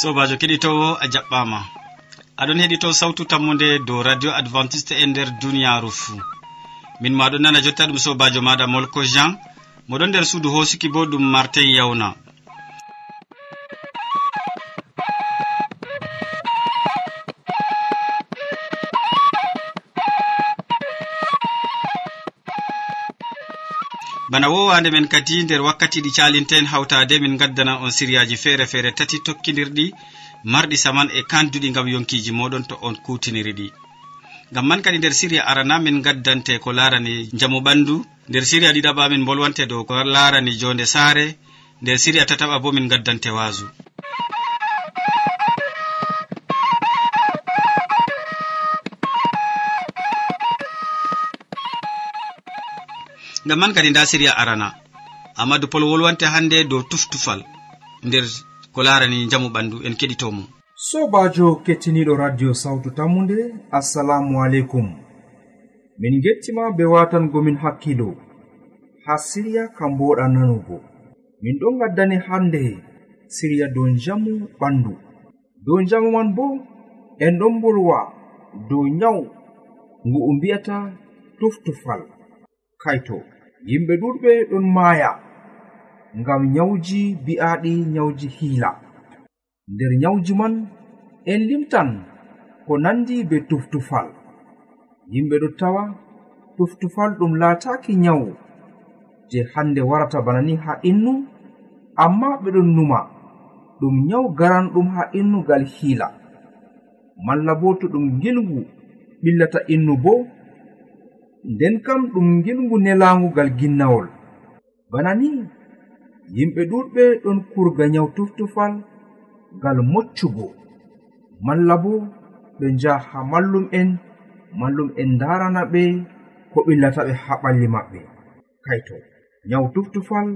sobajo keɗitowo a jaɓɓama. Aɗon heɗito sawtu tammude dow radio adventiste e nder duniyaru fuu. Min maɗon nana jotta ɗum sobajo maɗa molko jean. Moɗon nder suudu hosuki bo ɗum martin yawna bana wowande men kadi nder wakkati ɗi calinten hawtade min gaddana on siriyaji feere feere tati tokkidirɗi marɗi saman e kanduɗi gam yonkiji moɗon to on kutiniriɗi gam man kadi nder siriya arana min gaddante ko larani jamu ɓandu nder siriya ɗiɗaɓa min bolwante dow ko larani jonde saare nder siriya tataɓa bo min gaddante waasu. gam man kadi nda siriya arana. Amadou pol wolwante hannde dow tuftufal nder ko larani jamu ɓandu en keɗitomo. Sobajo kettiniɗo radio sawtu tammude assalamu aleykum. Min gettima be watangomin hakkilo ha siriya kamboɗa nanugo. Min ɗon gaddani hannde siriya dow jamu ɓandu. Dow jamu man bo en ɗon bolwa dow nyawu ngu o mbi'ata tuftufal kaito. yimɓe ɗuɗɓe ɗon maaya ngam nyawji bi'aɗi nyawji hiila. Nder nyawji man en limtan ko nandi be tuftufal. Yimɓe ɗo tawa tuftufal ɗum laataki nyawu je hande warata bana ni ha innu amma ɓeɗon numa. Ɗum nyawu garanɗum ha innugal hiila. Malla bo to ɗum gilgu ɓillata innu bo nden kam ɗum gilgu nelaangugal ginnawol. Bana ni yimɓe ɗuɗɓe ɗon kurga nyaw tuftufal ngal moccugo. Malla bo ɓe njaha mallum en mallum en darana ɓe ko ɓillata ɓe ha ɓalli maɓɓe. Kaito nyaw tuftufal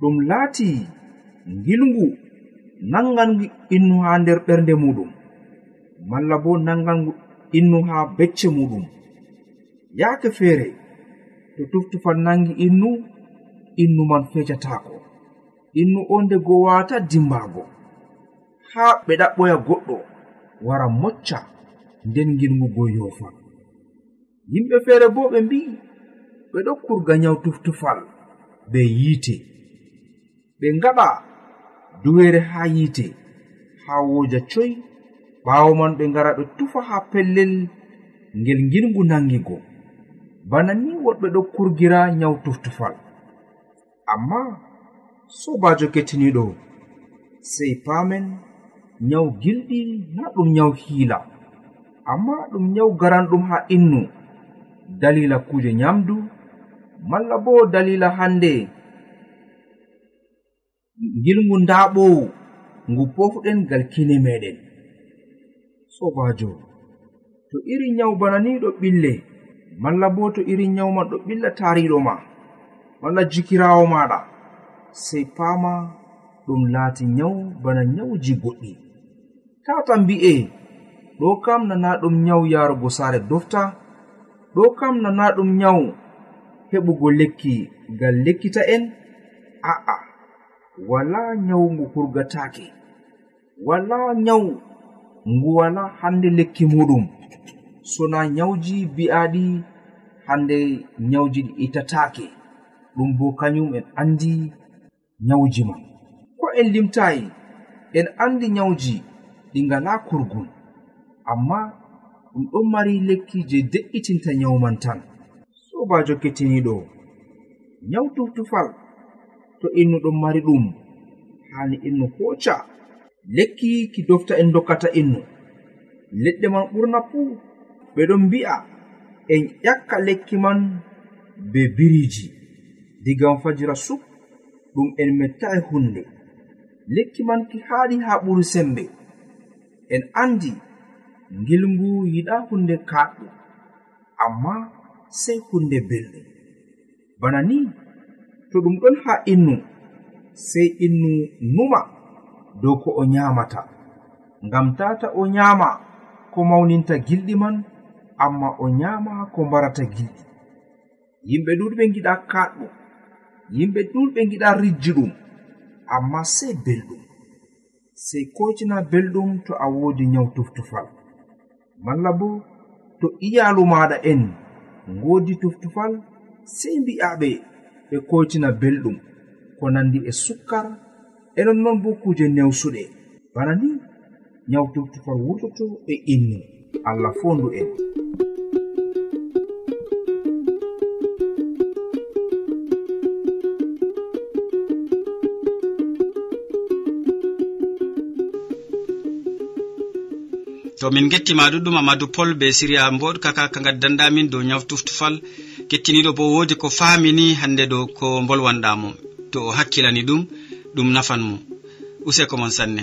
ɗum laati gilgu nangan innu ha nder ɓernde muɗum. Malla bo nangan innu ha becce muɗum. yaake feere to tuftufal nangi innu innu man fecatako innu on nde go wata dimbago haa ɓe ɗaɓɓoya goɗɗo wara mocca nden ngilngu go yofa yimɓe feere bo ɓe mbi'i ɓe ɗo kurga nyaw tuftufal be yiite. Ɓe ngaɗa duwere haa yiite haa woja coy ɓaawo man ɓe ngara ɓe tufa haa pellel ngel ngilngu nangigo bana ni woɗɓe ɗo kurgira nyawu tuftufal. Amma sobajo kettiniɗo sey paamen nyawu gilɗi na ɗum nyawu hiila. Amma ɗum nyawu garanɗum haa innu. Dalila kuuje nyamdu malla bo dalila hannde. Ngilngu ndaaɓowu ngu pofɗen ngal kine meɗen. Sobajo to iri nyawu bana ni ɗo ɓille. malla bo to irin nyawma ɗo ɓilla tariɗo ma. Malla jikirawo maɗa. Sey pama ɗum laati nyawu bana nyawuji goɗɗi. Tata mbi'e ɗo kam nana ɗum nyawu yarugo saare dofta ɗo kam nana ɗum nyawu heɓugo lekki ngal lekkita en a'a wala nyawu ngu hurgatake wala nyawu ngu wala hande lekki muɗum. sona nyawji bi'aɗi hande nyawji ɗi itatake ɗum bo kañum en andi nyawji man ko en limtayi en andi nyawji ɗi ngala kurgun amma ɗum ɗon mari lekki je de'itinta nyawu man tan. Sobajo kettiniɗo nyawu tuftufal to innu ɗon mari ɗum hani innu hoca lekki ki dofta en dokkata innu. Leɗɗe man ɓurna fuu ɓe ɗon mbi'a en ƴakka lekki man be biriji. Digam fajira suk ɗum en mettae hunde. Lekki man ki haaɗi haa ɓuri sembe. En andi ngilngu yiɗa hunde kaaɗɗum amma sey hunde belɗum. Bana ni to ɗum ɗon haa innu sey innu numa dow ko o nyaamata ngam tata o nyaama ko mawninta gilɗi man amma o nyama ko mbarata gilɗi yimɓe ɗuɗɓe giɗa kaɗɗum yimɓe ɗuɗɓe giɗa rijji ɗum. Amma sey belɗum. Sey koytina belɗum to a woodi nyaw tuftufal. Malla bo to iyalu maɗa en ngoodi tuftufal sey mbi'aɓe ɓe koytina belɗum. Ko nandi e sukkar e nonnon bo kuje newsuɗe. Bana ni nyaw tuftufal wurtoto e innu. Allah fondu en. to min gettima ɗuɗɗum amadou pol be siriya mboɗkaka ka gaddanɗamin dow ñawtuftufal kettiniɗo bo wodi ko famini hande ɗo ko bolwanɗamo to o hakkilani ɗum ɗum nafan mo. Useko mon sanne.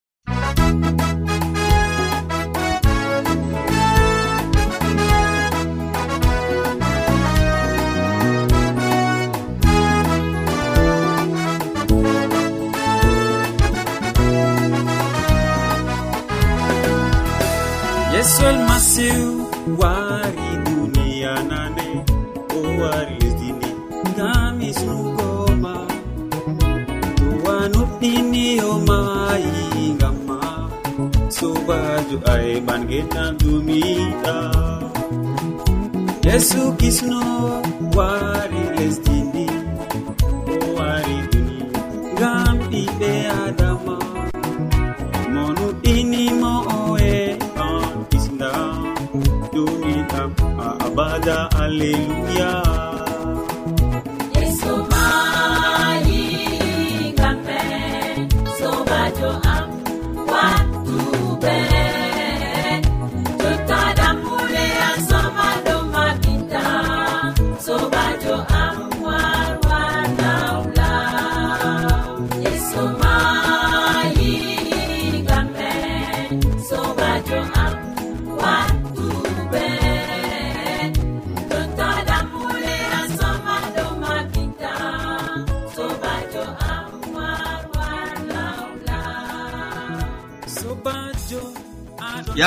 seul masihu wari duniya nane o wari lesdini ngam hisnugoma duwa nuɗɗiniyoma yingamma sobajo aeɓan geɗan dumiɗa yesu kisno wari lesdi hallelujah.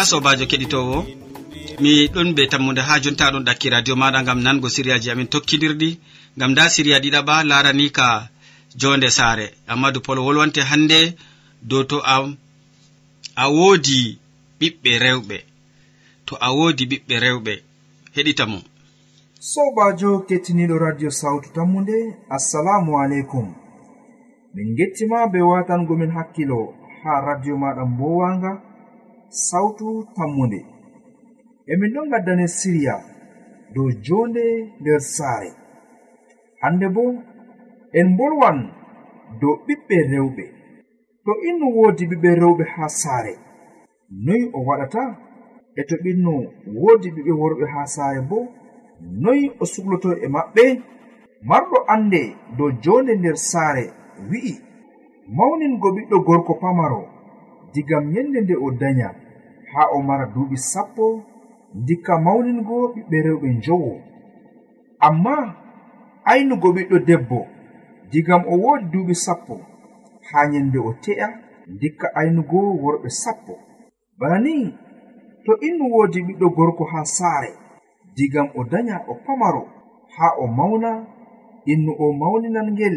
nda sobajo keɗitowo mi ɗon be tammude ha jonta ɗon ɗakki radio maɗa gam nango siriyaji amin tokkidirɗi gam nda siriya ɗiɗaɓa larani ka jonde saare. Amadou pol wolwante hande dow to a a woodi ɓiɓɓe rewɓe to a woodi ɓiɓɓe rewɓe heɗita mo. Sobajo kettiniɗo radio sawtu tammude assalamu aleykum. Min gettima be watangomin hakkilo ha radio maɗa mbowanga sawtu tammunde. Emin ɗon gaddane siriya dow jonde nder saare. Hande bo en bolwan dow ɓiɓɓe rewɓe. To innu woodi ɓiɓɓe rewɓe haa saare noy o waɗata? E to ɓinnu woodi ɓiɓɓe worɓe haa saare bo noy o sukloto e maɓɓe? Marɗo annde dow jonde nder saare wi'i mawningo ɓiɗɗo gorko pamaro digam yende nde o danya. haa o mara duuɓi sappo ndikka mawningo ɓiɓɓe rewɓe njowo. Amma aynugo ɓiɗɗo debbo digam o woodi duuɓi sappo haa nyande o te'a ndikka aynugo worɓe sappo. Bana ni to innu woodi ɓiɗɗo gorko haa saare digam o danya o pamaro haa o mawna innu o mawninan ngel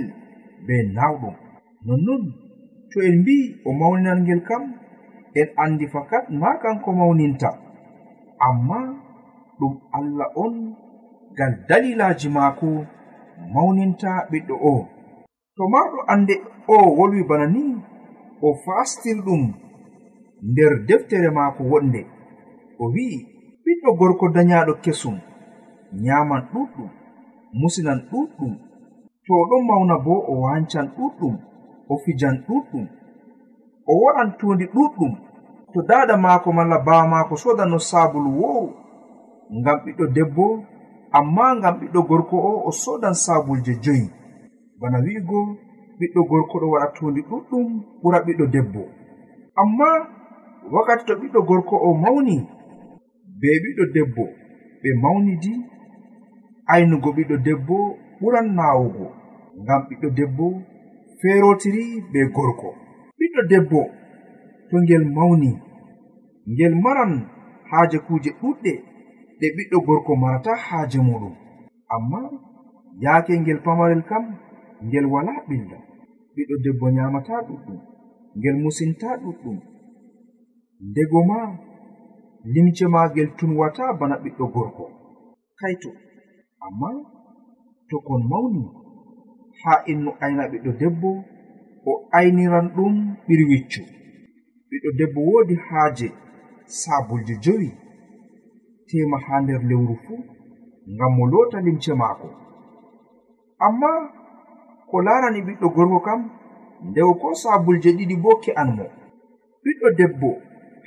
be nawɗum. Nonnon to en mbi o mawninan ngel kam en andi fakat ma kanko mawninta. Amma ɗum allah on ngal dalilaji maako mawninta ɓiɗɗo o. To marɗo ande o wolwi bana ni o fastir ɗum nder deftere maako wonde. O wi'i ɓiɗɗo gorko dayaɗo kesum nyaman ɗuɗɗum musinan ɗuɗɗum. To ɗon mawna bo o wancan ɗuɗɗum o fijan ɗuɗɗum. O waɗan tuundi ɗuɗɗum to dada maako malla bawa maako sodano sabulu wooru ngam ɓiɗɗo debbo amma ngam ɓiɗɗo gorko o o sodan sabulje joyi. Bana wi'go ɓiɗɗo gorko ɗo waɗa tundi ɗuɗɗum ɓura ɓiɗɗo debbo. Amma wakkati to ɓiɗɗo gorko o mawni be ɓiɗɗo debbo ɓe mawnidi aynugo ɓiɗɗo debbo ɓuran naawugo ngam ɓiɗɗo debbo feerotiri be gorko. Ɓiɗɗo debbo to ngel mawni. Ngel maran haaje kuuje ɗuɗɗe ɗe ɓiɗɗo gorko marata haaje muɗum. Amma yaake ngel pamarel kam ngel wala ɓilla ɓiɗɗo debbo nyamata ɗuɗɗum ngel musinta ɗuɗɗum. Ndego ma limce magel tunwata bana ɓiɗɗo gorko. Kaito amma to kon mawni haa innu ayna ɓiɗɗo debbo o ayniran ɗum ɓiri wiccu ɓiɗɗo debbo woodi haaje sabulje jowi tema haa nder lewru fuu ngam mo loota limce maako. Amma ko laarani ɓiɗɗo gorko kam ndewo ko sabulje ɗiɗi bo ke'an mo. Ɓiɗɗo debbo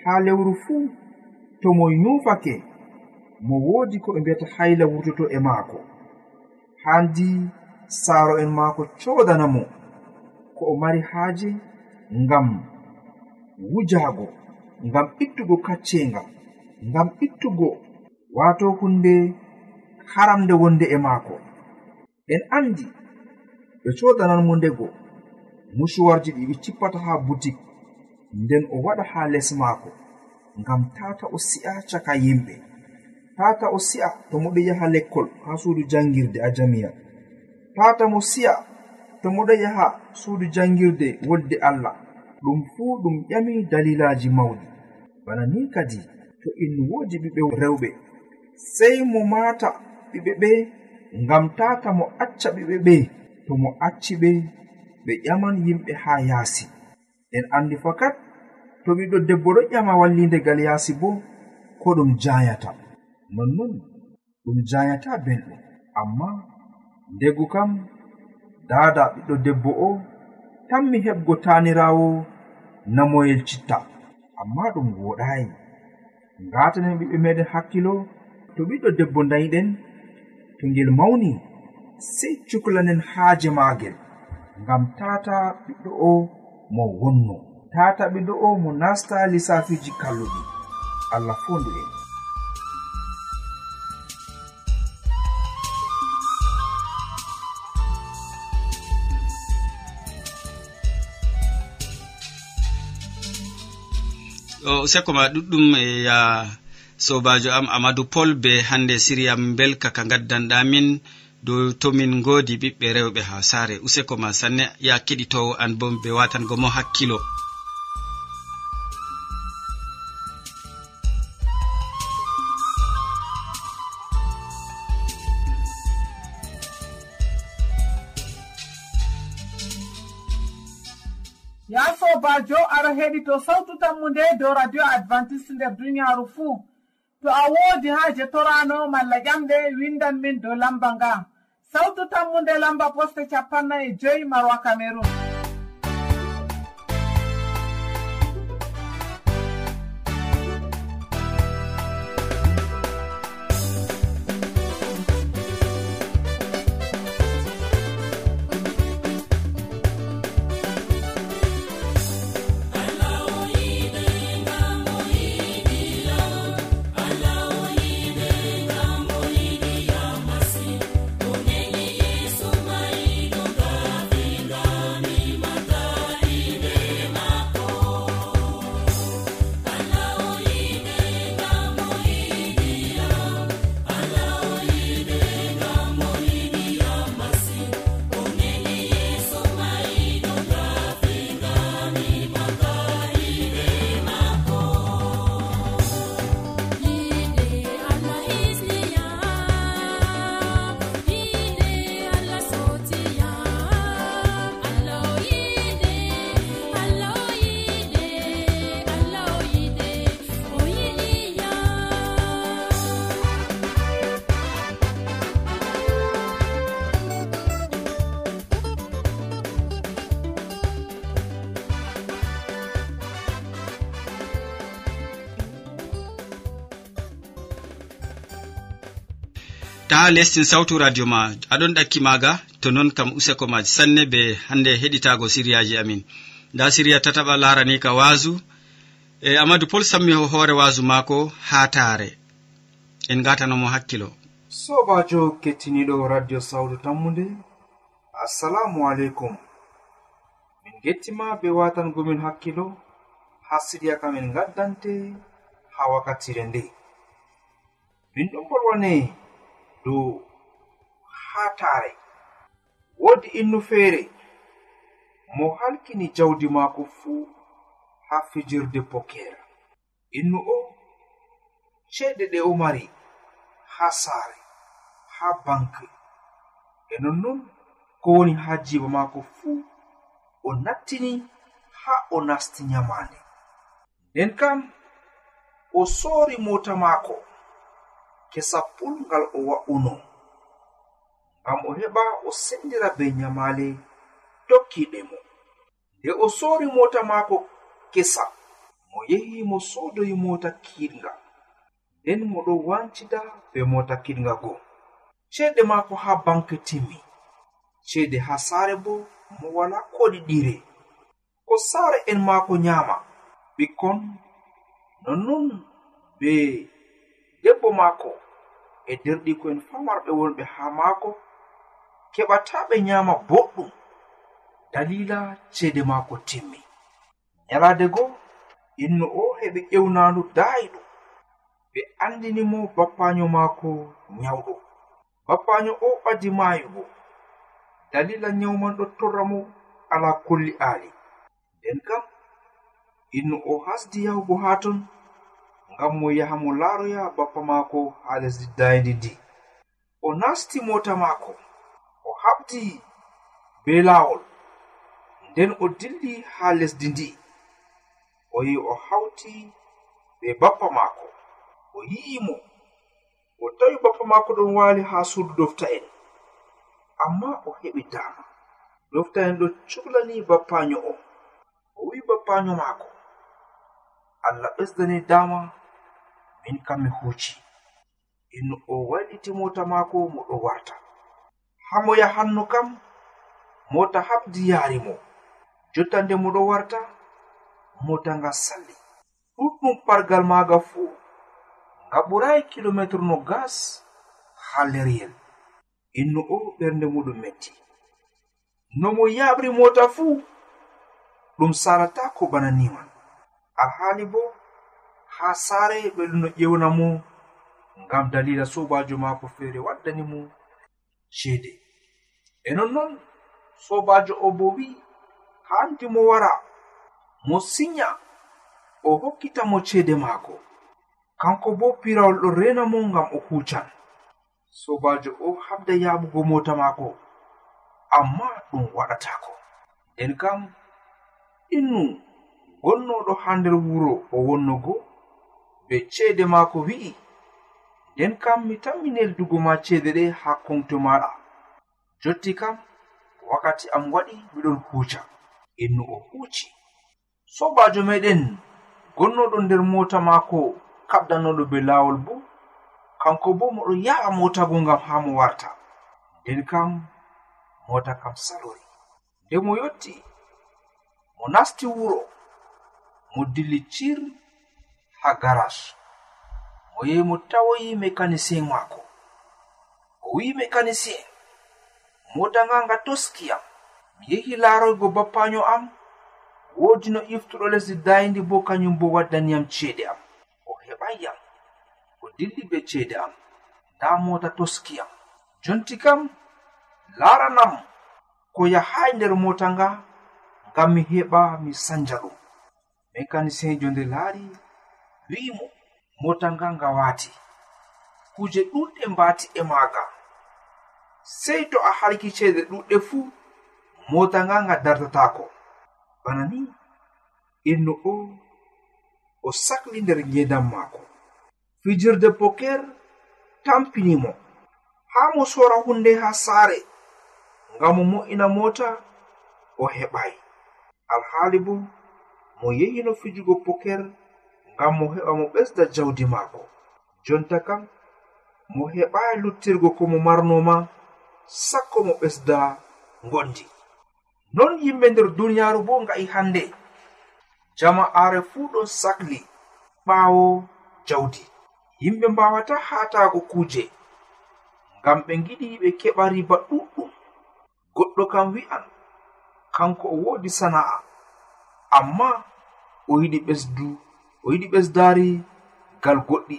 haa lewru fuu to mo yufake mo woodi ko ɓe mbiyata hayla wurtoto e maako. Handi saaro en maako codana mo ko o mari haaje ngam wujaago ngam ittugo kaccenga ngam ittugo wato hunde haramde wonde e maako. En andi ɓe codanan mo ndego musuwarji ɗi ɓe cippata ha butik nden o waɗa ha les maako ngam tata o si'a caka yimɓe. Tata o si'a to moɗo yaha lekkol ha suudu jangirde a jamiya tata mo si'a to moɗo yaha suudu jangirde wolde allah. ɗum fuu ɗum ƴami dalilaji mawɗi. Bana ni kadi to en woodi ɓiɓɓe rewɓe sey mo maata ɓiɓɓe ɓe ngam tata mo acca ɓiɓɓe ɓe to mo acci ɓe ɓe ƴaman yimɓe haa yaasi. En andi fakat to ɓiɗɗo debbo ɗo ƴama wallindegal yaasi bo ko ɗum jayata nonnon ɗum jayata belɗum. Amma ndegu kam daada ɓiɗɗo debbo o tanmi heɓgo tanirawo namoyel citta. Amma ɗum woɗayi ngatanen ɓiɓɓe meɗen hakkilo to ɓiɗɗo debbo dayiɗen to ngel mawni sey cuklanen haaje maagel. Ngam tata ɓiɗɗo o mo wonno. Tata ɓiɗɗo o mo nasta lissafiji kalluɗi. Allah fondu en. o sekko ma ɗuɗɗum e ya sobajo am amadou pol be hande siriyam belka ka gaddanɗamin dow tomin godi ɓiɓɓe rewɓe ha saare. Useko ma sanne ya keɗitowo an bo ɓe watango mo hakkilo. heɗito sawtu tammu nde dow radio advantice nder duniyaaru fuu to a woodi haaje torano malla ƴamɗe windan min dow lamba nga. Sawtu tammu nde lamba poste capannay e joyi marwa cameron ta lestin sawtu radio ma aɗon ɗakki maga to non kam useko ma sanne be hande heɗitago siriyaji amin. Nda siriya tataɓa larani ka wasu e amadou pol sammi ho hoore wasu maako ha taare. En gatanomo hakkilo. Sobajo kettiniɗo radio sawtu tammude. Assalamu aleykum. Min gettima be watangomin hakkilo. Ha siriya kamin gaddante ha wakkatire nde. Min ɗon bolwane dow hatare woodi innu feere mo halkini jawdi maako fuu ha fijirde poker. Innu o ceeɗe ɗe o mari ha saare ha banke e nonnon ko woni ha jiba maako fuu o nattini ha o nasti nyamande nden kam o soori mota maako. kesappulgal o wa'uno. Ngam o heɓa o sendira be nyamale tokkiɗe mo. Nde o sori mota maako kesa. Mo yehi mo sodoyi mota kiɗga nden moɗo wancida be mota kiɗga go. Ceede maako ha banke timmi ceede ha saare bo mo wala koɗiɗire ko saare en maako nyama ɓikkon nonnon be debbo maako e derɗiko'en famarɓe wonɓe haa maako keɓata ɓe nyaama boɗɗum. Dalila ceede maako timmi. Nyalaade go innu o heɓi ƴewnaandu daayiɗum. Ɓe andini mo bappaanyo maako nyawɗo. Bappaño o ɓadi maayugo dalila nyawman ɗo torra mo alaa kolli aali. Nden kam innu o hasdi yahugo haa ton ngam mo yaha mo laaroya bappa maako haa lesdi dayndi ndi o nasti mota maako o haɓdi be laawol nden o dilli haa lesdi ndi. O yi o hawti be bappa maako o yi'i mo. O tawi bappa maako ɗon waali haa suudu dofta'en amma o heɓi daama. Dofta'en ɗo cuhlani bappaño o o wi'i bappaño maako. Allah ɓesdani daama min kam mi huuci. Inno o wailiti mota maako mo ɗo warta. Haa mo yahanno kam mota habdi yaari mo. Jotta nde mo ɗo warta mota nga salli. Ɗuɗɗum pargal maaga fuu nga ɓurayi kilometre no gas haa leryel inno o ɓernde muɗum metti. No mo yaɓri mota fuu ɗum salata ko bana niman alhaali bo ha saare ɓeɗu no ƴewna mo ngam dalila sobajo maako feere waddani mo ceede. E nonnon sobajo o bo wi'i hanti mo wara mo sinya o hokkita mo ceede maako. Kanko bo pirawol ɗo rena mo ngam o kucan sobajo o habda yaɓugo mota maako amma ɗum waɗatako nden kam innu gonnoɗo ha nder wuro o wonnogo be ceede maako wi'i. Nden kam mi tanmi neldugo ma ceede ɗe haa konto maɗa jotti kam wakkati am waɗi miɗon huuca. Innu o huuci. Sobajo meɗen gonnoɗo nder mota maako kaɓdanoɗo be laawol bo kanko bo moɗo yaha motago ngam haa mo warta. Nden kam mota kam salori. Nde mo yotti mo nasti wuro mo dilli cir ha garas. Mo yehi mo tawoyi mécanicien maako o wi mécanicien moda nga nga toski mi yehi laaroygo bappaño am. Woodi no iftuɗo lesdi dayndi bo kañum bo waddaniyam ceede am. O heɓayyam o dilli be ceede am. Nda mota toskiyam jonti kam laaranam ko yahay nder mota nga ngam mi heɓa mi sanja ɗum. Mécanicien jo nde laari. wi'imo mota nga nga waati. Kuje ɗuɗɗe mbati e maaga. Sey to a halki ceede ɗuɗɗe fuu mota nga nga dartatako bana ni inno o o sakli nder ngedam maako. Fijirde poker tampinimo haa mo sora hunde haa saare ngam o mo'ina mota o heɓai alhaali bo mo yehino fijugo poker ngam mo heɓa mo ɓesda jawdi maako. Jonta kam mo heɓai luttirgo ko mo marnoma sakko mo ɓesda gondi non yimɓe nder duniyaaru bo nga'i hande jama'aare fuu ɗon sakli ɓaawo jawdi. Yimɓe mbawata haatago kuuje ngam ɓe giɗi ɓe keɓa riba ɗuɗɗum goɗɗo kam wi'an kanko o woodi sana'a amma o yiɗi ɓesdu o yiɗi ɓesdari gal goɗɗi.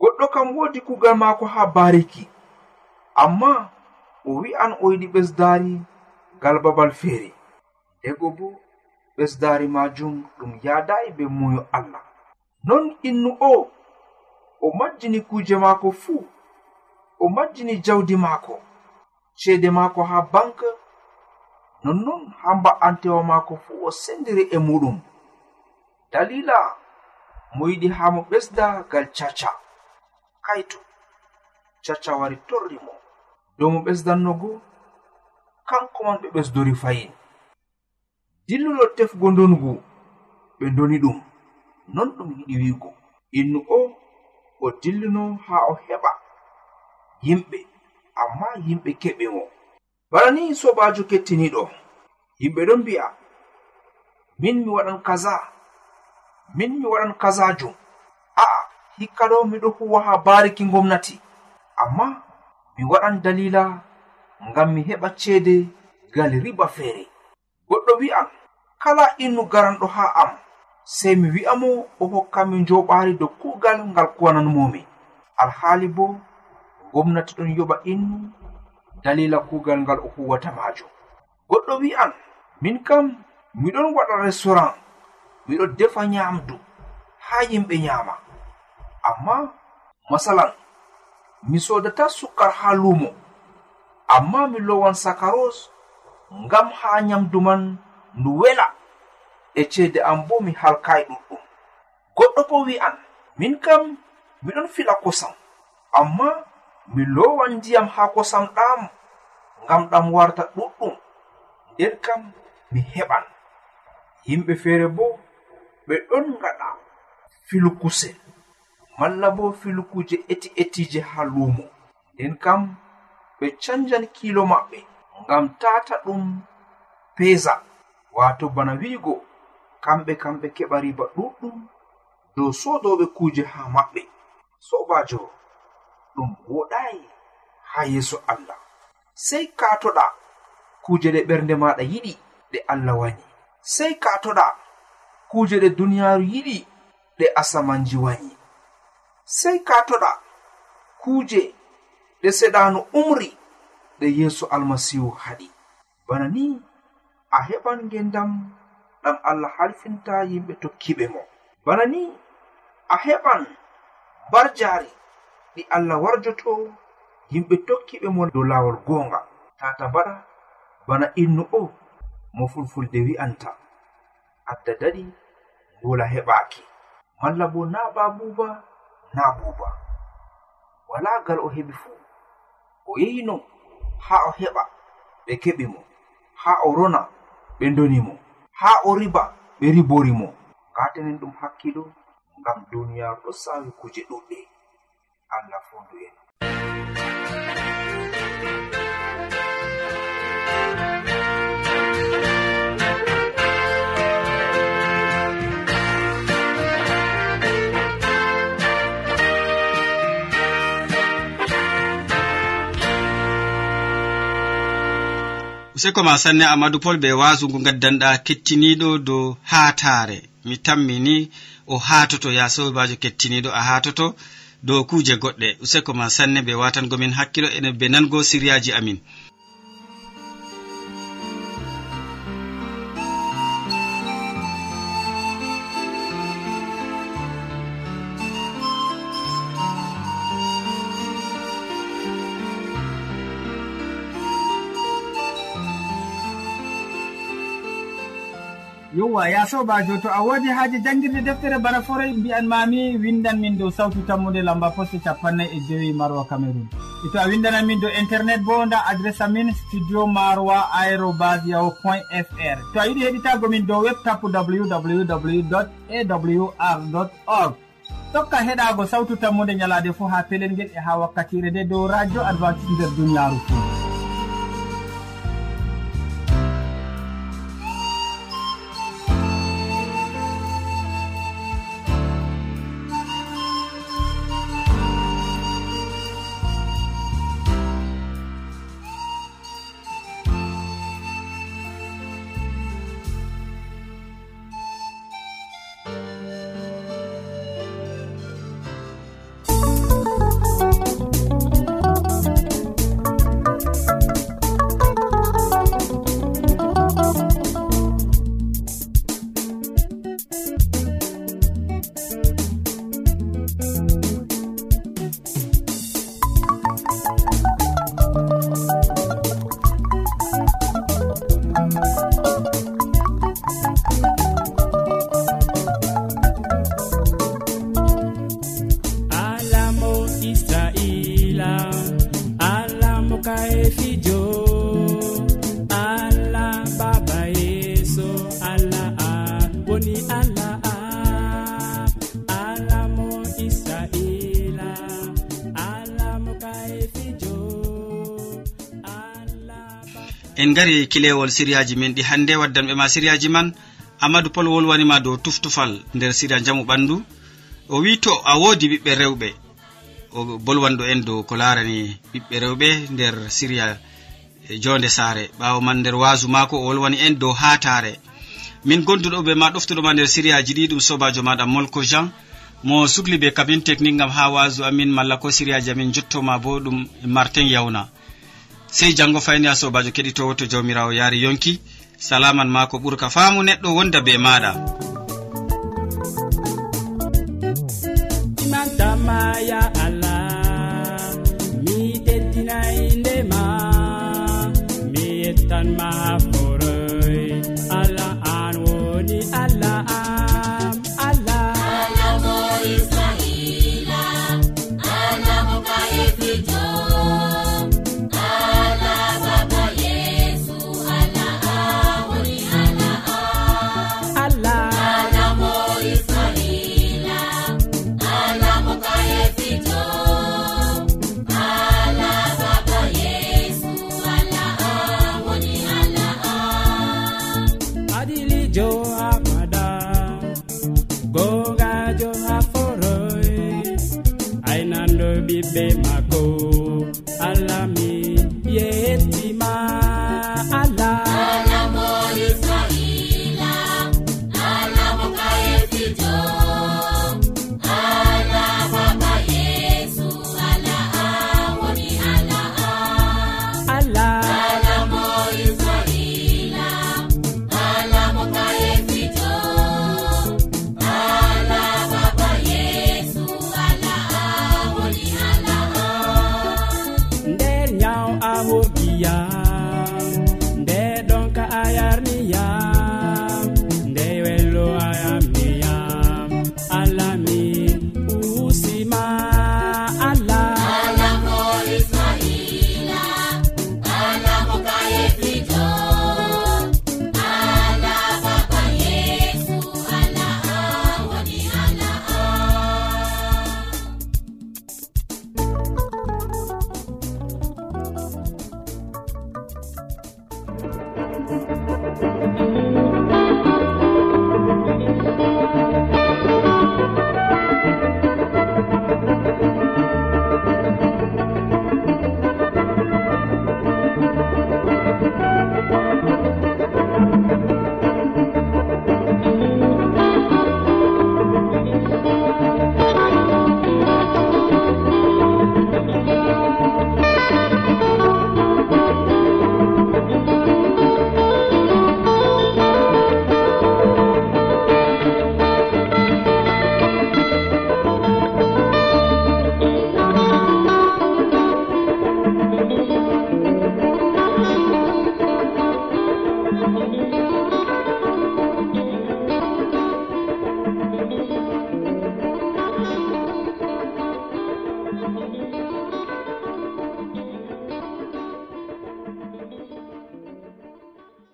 Goɗɗo kam woodi kugal maako ha bariki amma o wi'an o yiɗi ɓesdari gal babal feere. Ndego bo ɓesdari majum ɗum yaadayi be moyo allah. Non innu o o majjini kuje maako fuu o majjini jawdi maako ceede maako ha banka nonnon ha mba'antewa maako fuu o sendiri e muɗum. Dalila mo yiɗi ha mo ɓesda gal caca. Kaito caca wari torri mo. Dow mo ɓesdanno go kanko man ɓe ɓesdori fayin. Dillulo tefgo ndongu ɓe doni ɗum. Non ɗum yiɗi wiigo. Innu o o dillino ha o heɓa. Yimɓe amma yimɓe keɓe mo. Bana ni sobajo kettiniɗo. Yimɓe ɗon mbi'a min mi waɗan kaza min mi waɗan kazajum a'a hikka ɗo miɗo huwa ha bariki gomnati amma mi waɗan dalila ngam mi heɓa ceede gal riba feere. Goɗɗo wi'an kala innu garanɗo ha am sey mi wi'amo o hokkami njoɓaari dow kuugal ngal kuwananmomi alhaali bo gomnati ɗon yoɓa innu dalila kuugal ngal o huwata maajum goɗɗo wi'an min kam miɗon waɗa restaurant miɗo defa nyamdu ha yimɓe nyama. Amma masalan mi sodata sukkar ha lumo amma mi lowan sakaros ngam ha nyamdu man ndu wela. E ceede am bo mi halkai ɗuɗɗum. Goɗɗo bo wi'an min kam miɗon fila kosam. Amma mi lowan ndiyam ha kosam ɗam ngam ɗam warta ɗuɗɗum. Nden kam mi heɓan. Yimɓe feere bo ɓe ɗon ngaɗa filu kusel malla bo filukuje eti etije ha lumo nden kam ɓe canjan kilo maɓɓe ngam tata ɗum pesa wato bana wi'igo kamɓe kamɓe keɓa riba ɗuɗɗum dow sodoɓe kuje ha maɓɓe. Sobajo ɗum woɗayi ha yeeso allah. Sei katoɗa kuje ɗe ɓernde maɗa yiɗi ɗe allah wani. Sei katoɗa kuje ɗe duniyaaru yiɗi ɗe asamanji wa'i sei katoɗa kuje ɗe seɗano umri ɗe yeeso almasihu haɗi. Bana ni a heɓan ngendam ɗam allah halfinta yimɓe tokkiɓe mo. Bana ni a heɓan barjaari ɗi allah warjoto yimɓe tokkiɓe mo dow laawol goonga. Tata mbaɗa bana innu o mo fulfulde wi'anta. adda daɗi dola heɓaki malla bo na babuba na buba wala gal o heɓi fuu. O yehino ha o heɓa ɓe keɓi mo. Ha o rona ɓe doni mo. Ha o riba ɓe ribori mo. Gatenen ɗum hakkilo ngam duniyaru ɗo sawi kuje ɗuɗɗe. Allah fondu en. useko ma sanne amadou pol be wasungu gaddanɗa kettiniɗo dow haatare. Mi tammini o hatoto ya sobajo kettiniɗo a hatoto dow kuje goɗɗe. Useko ma sanne be watangomin hakkilo ene be nango siriyaji amin. yowa ya sobajo to a wodi haaji jangguirde deftere bana forey mbiyan mami windan min dow sawtu tammude lamba poste capannay e jowi maroa cameron e to a windanan min dow internet bo nda adresse amin studio maroa aérobas yaho point fr. To a yiɗi heɗitago min dow web tapu www awr org. Tokka heɗago sawtu tammude ñalade fo ha pelel ngel e ha wakkatire nde dow radio advantice nder duniyaaru fou en gari kilewol siriyaji min ɗi hannde waddanɓe ma siriyaji man amadou pol wolwanima dow tuftufal nder siriya jamu ɓandu. O wi to a woodi ɓiɓɓe rewɓe o bolwanɗo en dow ko larani ɓiɓɓe rewɓe nder siriya e jonde saare. Ɓawo man nder wasu mako o wolwani en dow hatare min gonduɗo ɓe ma ɗoftuɗoma nder siriyaji ɗi ɗum sobajo maɗa molko jean. Mo sukli be kabine technique gam ha wasu amin malla ko siriyaji amin jottoma bo ɗum martin yawna. sey janngo fayni a sobajo keɗitowo to jawmirawo yaari yonki. Salaman ma ko ɓurka faamu neɗɗo wonda be maɗa maya